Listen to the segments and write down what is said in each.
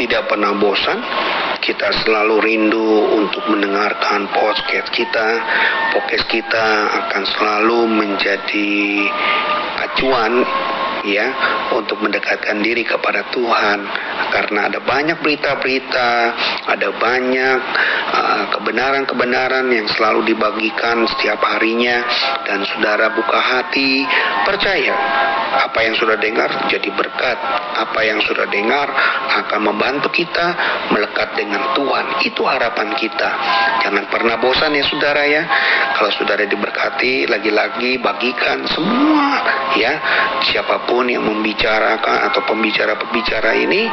tidak pernah bosan. Kita selalu rindu untuk mendengarkan podcast kita. Podcast kita akan selalu menjadi acuan ya untuk mendekatkan diri kepada Tuhan karena ada banyak berita-berita, ada banyak uh, kebenaran-kebenaran yang selalu dibagikan setiap harinya dan saudara buka hati, percaya apa yang sudah dengar jadi berkat, apa yang sudah dengar akan membantu kita melekat dengan Tuhan. Itu harapan kita. Jangan pernah bosan ya saudara ya. Kalau saudara diberkati, lagi-lagi bagikan semua ya siapa pun yang membicarakan atau pembicara-pembicara ini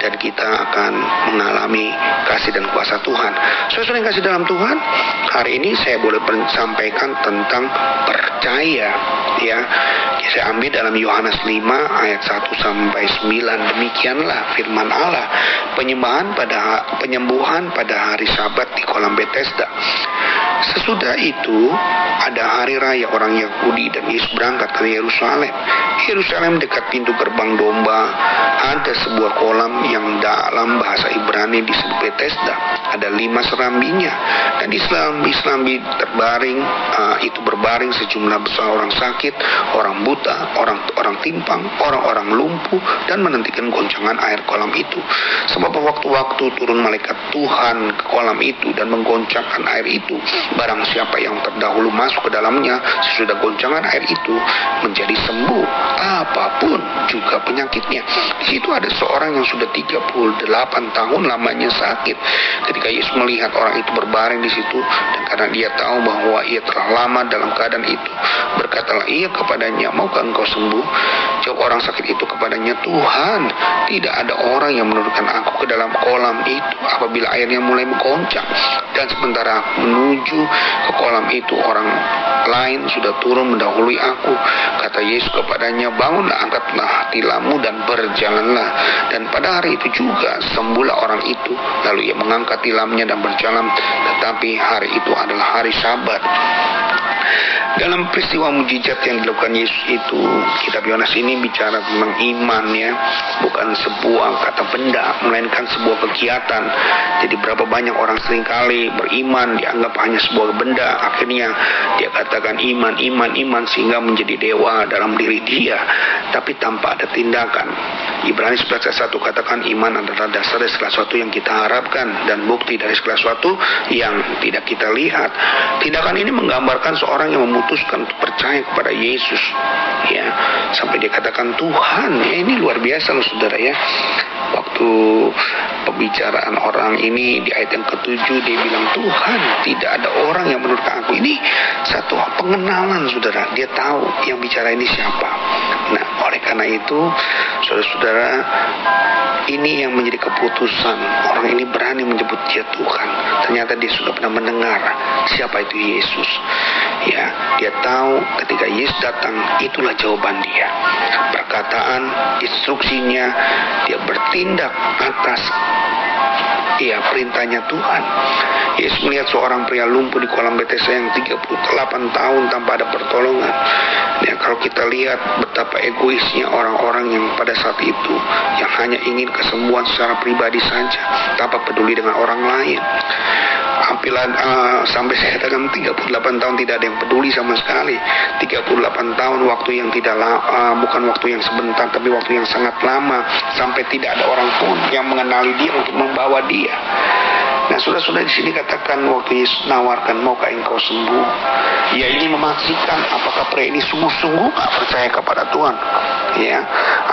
dan kita akan mengalami kasih dan kuasa Tuhan. Saudara yang kasih dalam Tuhan, hari ini saya boleh sampaikan tentang percaya ya. Saya ambil dalam Yohanes 5 ayat 1 sampai 9 demikianlah firman Allah penyembahan pada penyembuhan pada hari Sabat di kolam Bethesda. Sesudah itu ada hari raya orang Yahudi dan Yesus berangkat ke Yerusalem. Yerusalem dekat pintu gerbang domba ada sebuah kolam dalam bahasa Ibrani disebut Bethesda. Ada lima serambinya dan di serambi-serambi terbaring uh, itu berbaring sejumlah besar orang sakit, orang buta, orang orang timpang, orang-orang lumpuh dan menentikan goncangan air kolam itu. Sebab waktu-waktu turun malaikat Tuhan ke kolam itu dan menggoncangkan air itu, barang siapa yang terdahulu masuk ke dalamnya sesudah goncangan air itu menjadi sembuh apa pun juga penyakitnya. Di situ ada seorang yang sudah 38 tahun lamanya sakit. Ketika Yesus melihat orang itu berbaring di situ dan karena dia tahu bahwa ia telah lama dalam keadaan itu, berkatalah ia kepadanya, "Maukah engkau sembuh?" Jawab orang sakit itu kepadanya, "Tuhan, tidak ada orang yang menurunkan aku ke dalam kolam itu apabila airnya mulai menggoncang." Dan sementara menuju ke kolam itu, orang lain sudah turun mendahului aku. Kata Yesus kepadanya, "Bangunlah, angkatlah tilammu dan berjalanlah." Dan pada hari itu juga sembuhlah orang itu. Lalu ia mengangkat tilamnya dan berjalan, tetapi hari itu adalah hari Sabat. Dalam peristiwa mujizat yang dilakukan Yesus itu, kitab Yohanes ini bicara tentang iman ya, bukan sebuah kata benda, melainkan sebuah kegiatan. Jadi berapa banyak orang sering kali beriman dianggap hanya sebuah benda, akhirnya dia katakan iman, iman, iman sehingga menjadi dewa dalam diri dia, tapi tanpa ada tindakan. Ibrani 11 ayat 1 katakan iman adalah dasar dari segala sesuatu yang kita harapkan dan bukti dari segala sesuatu yang tidak kita lihat. Tindakan ini menggambarkan seorang yang memutuskan untuk percaya kepada Yesus. Ya, sampai dia katakan Tuhan. Ya, ini luar biasa loh saudara ya. Waktu pembicaraan orang ini di ayat yang ketujuh dia bilang Tuhan tidak ada orang yang menurut aku ini satu pengenalan saudara dia tahu yang bicara ini siapa nah oleh karena itu saudara-saudara ini yang menjadi keputusan orang ini berani menyebut dia Tuhan ternyata dia sudah pernah mendengar siapa itu Yesus ya dia tahu ketika Yesus datang itulah jawaban dia perkataan instruksinya dia bertindak atas Iya, perintahnya Tuhan. Yesus melihat seorang pria lumpuh di kolam Bethesda yang 38 tahun tanpa ada pertolongan. Ya, kalau kita lihat betapa egoisnya orang-orang yang pada saat itu yang hanya ingin kesembuhan secara pribadi saja tanpa peduli dengan orang lain. Ampilan uh, sampai saya katakan 38 tahun tidak ada yang peduli sama sekali. 38 tahun waktu yang tidak uh, bukan waktu yang sebentar tapi waktu yang sangat lama sampai tidak ada orang pun yang mengenali dia untuk membawa dia. Nah sudah-sudah di sini katakan waktu Yesus nawarkan maukah engkau sembuh? Ya ini memastikan apakah pria ini sungguh-sungguh percaya kepada Tuhan? Ya,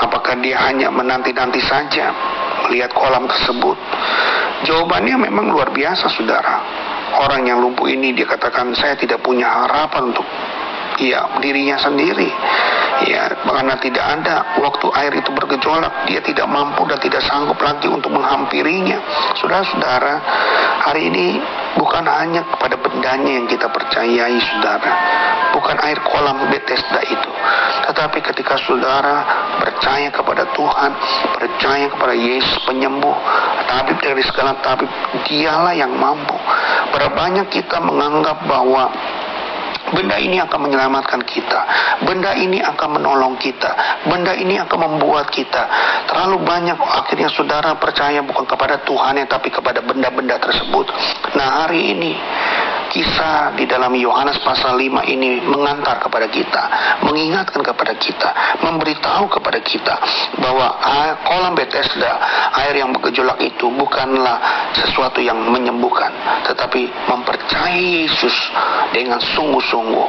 apakah dia hanya menanti-nanti saja melihat kolam tersebut? Jawabannya memang luar biasa, saudara. Orang yang lumpuh ini dia katakan saya tidak punya harapan untuk ya dirinya sendiri. Ya karena tidak ada waktu air itu bergejolak dia tidak mampu dan tidak sanggup lagi untuk menghampirinya. Saudara-saudara hari ini bukan hanya kepada bendanya yang kita percayai saudara bukan air kolam Bethesda itu tetapi ketika saudara percaya kepada Tuhan percaya kepada Yesus penyembuh tabib dari segala tabib dialah yang mampu berapa banyak kita menganggap bahwa Benda ini akan menyelamatkan kita. Benda ini akan menolong kita. Benda ini akan membuat kita terlalu banyak akhirnya saudara percaya bukan kepada Tuhan tapi kepada benda-benda tersebut. Nah, hari ini kisah di dalam Yohanes pasal 5 ini mengantar kepada kita, mengingatkan kepada kita, memberitahu kepada kita bahwa kolam Bethesda, air yang bergejolak itu bukanlah sesuatu yang menyembuhkan, tetapi mempercayai Yesus dengan sungguh-sungguh,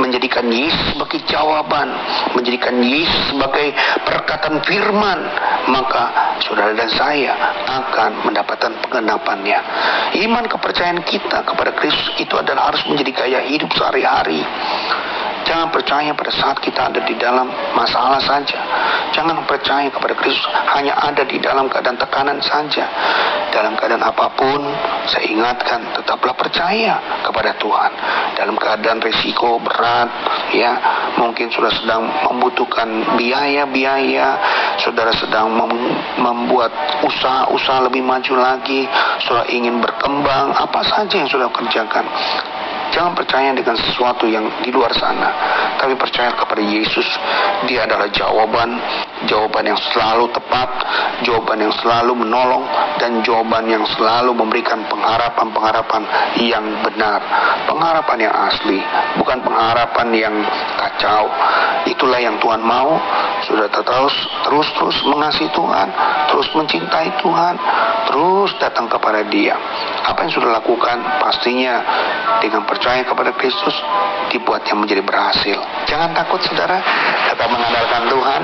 menjadikan Yesus sebagai jawaban, menjadikan Yesus sebagai perkataan firman, maka saudara dan saya akan mendapatkan pengenapannya. Iman kepercayaan kita kepada Kristus itu adalah harus menjadi gaya hidup sehari-hari. Jangan percaya pada saat kita ada di dalam masalah saja. Jangan percaya kepada Kristus hanya ada di dalam keadaan tekanan saja. Dalam keadaan apa pun, saya ingatkan tetaplah percaya kepada Tuhan. Dalam keadaan risiko berat, ya mungkin sudah sedang membutuhkan biaya-biaya, saudara sedang mem membuat usaha-usaha lebih maju lagi, saudara ingin berkembang, apa saja yang sudah kerjakan Jangan percaya dengan sesuatu yang di luar sana, tapi percaya kepada Yesus. Dia adalah jawaban, jawaban yang selalu tepat, jawaban yang selalu menolong, dan jawaban yang selalu memberikan pengharapan-pengharapan yang benar, pengharapan yang asli, bukan pengharapan yang kacau. Itulah yang Tuhan mau. Sudah terus terus terus mengasihi Tuhan, terus mencintai Tuhan, terus datang kepada Dia. Apa yang sudah lakukan pastinya dengan percaya kepada Kristus dibuatnya menjadi berhasil. Jangan takut saudara, tetap mengandalkan Tuhan.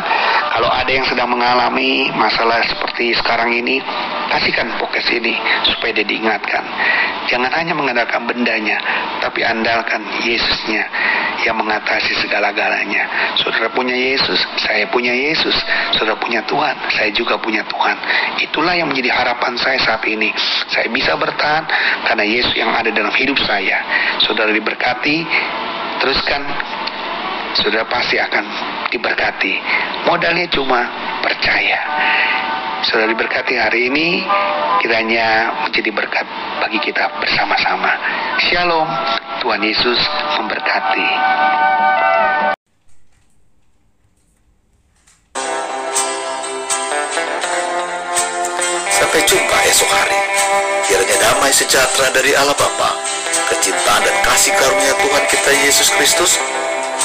Kalau ada yang sedang mengalami masalah seperti sekarang ini, kasihkan podcast ini supaya dia diingatkan. Jangan hanya mengandalkan bendanya, tapi andalkan Yesusnya yang mengatasi segala-galanya. Saudara punya Yesus, saya punya Yesus. Saudara punya Tuhan, saya juga punya Tuhan. Itulah yang menjadi harapan saya saat ini. Saya bisa bertahan karena Yesus yang ada dalam hidup saya saudara diberkati, teruskan saudara pasti akan diberkati. Modalnya cuma percaya. Saudara diberkati hari ini, kiranya menjadi berkat bagi kita bersama-sama. Shalom, Tuhan Yesus memberkati. Sampai jumpa esok hari. Kiranya damai sejahtera dari Allah Bapa, kecintaan dan kasih karunia Tuhan kita Yesus Kristus,